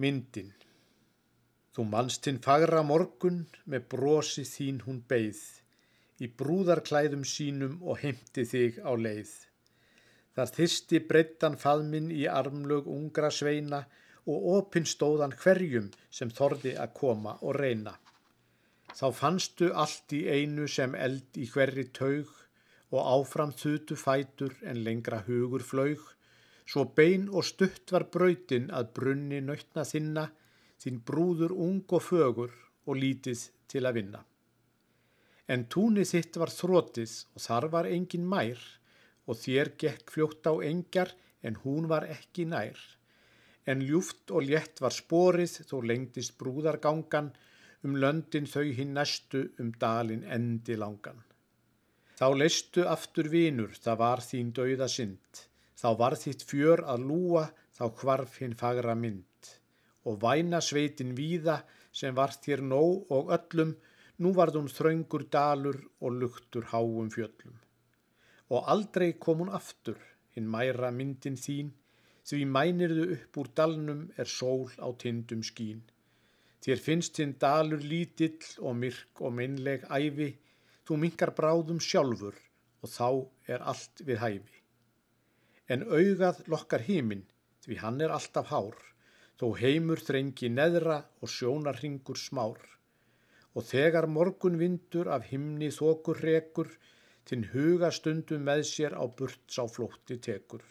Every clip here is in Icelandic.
Myndin Þú manst hinn fagra morgun með brosi þín hún beigð í brúðarklæðum sínum og heimti þig á leið. Þar þysti breyttan faðminn í armlög ungra sveina og opinn stóðan hverjum sem þorði að koma og reyna. Þá fannstu allt í einu sem eld í hverri taug og áfram þutu fætur en lengra hugur flaug, svo bein og stutt var brautin að brunni nöytna þinna, þín brúður ung og fögur og lítið til að vinna. En túnið þitt var þrótið og þar var engin mær og þér gekk fljótt á engjar en hún var ekki nær. En ljúft og létt var sporið þó lengtist brúðargangan um löndin þau hinn næstu um dalin endi langan. Þá leistu aftur vinur, það var þín dauða synd, þá var þitt fjör að lúa, þá hvarf hinn fagra mynd. Og væna sveitin víða sem var þér nóg og öllum, nú varð hún þraungur dalur og luktur háum fjöllum. Og aldrei kom hún aftur, hinn mæra myndin þín, því mænirðu upp úr dalnum er sól á tindum skín. Þér finnst þinn dalur lítill og myrk og minnleg æfi, þú minkar bráðum sjálfur og þá er allt við hæfi. En augað lokkar hímin, því hann er alltaf hár, þó heimur þrengi neðra og sjónarringur smár. Og þegar morgun vindur af himni þokur rekur, þinn huga stundum með sér á burt sá flótti tekur.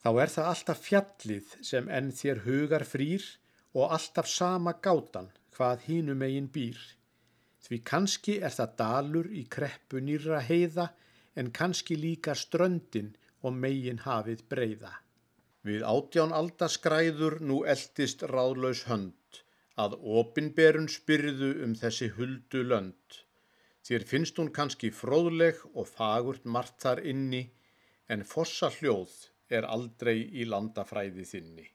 Þá er það alltaf fjallið sem enn þér hugar frýr, og alltaf sama gátan hvað hínum eigin býr. Því kannski er það dalur í kreppu nýra heiða en kannski líka ströndin og megin hafið breyða. Við átján aldaskræður nú eldist ráðlaus hönd að opinberun spyrðu um þessi huldu lönd. Þér finnst hún kannski fróðleg og fagurt margt þar inni en fossa hljóð er aldrei í landafræði þinni.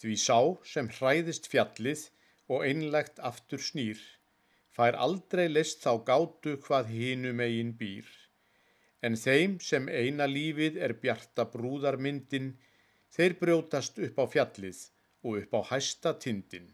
Því sá sem hræðist fjallið og einlegt aftur snýr, fær aldrei list þá gátu hvað hinu megin býr. En þeim sem eina lífið er bjarta brúðarmyndin, þeir brjótast upp á fjallið og upp á hæsta tindin.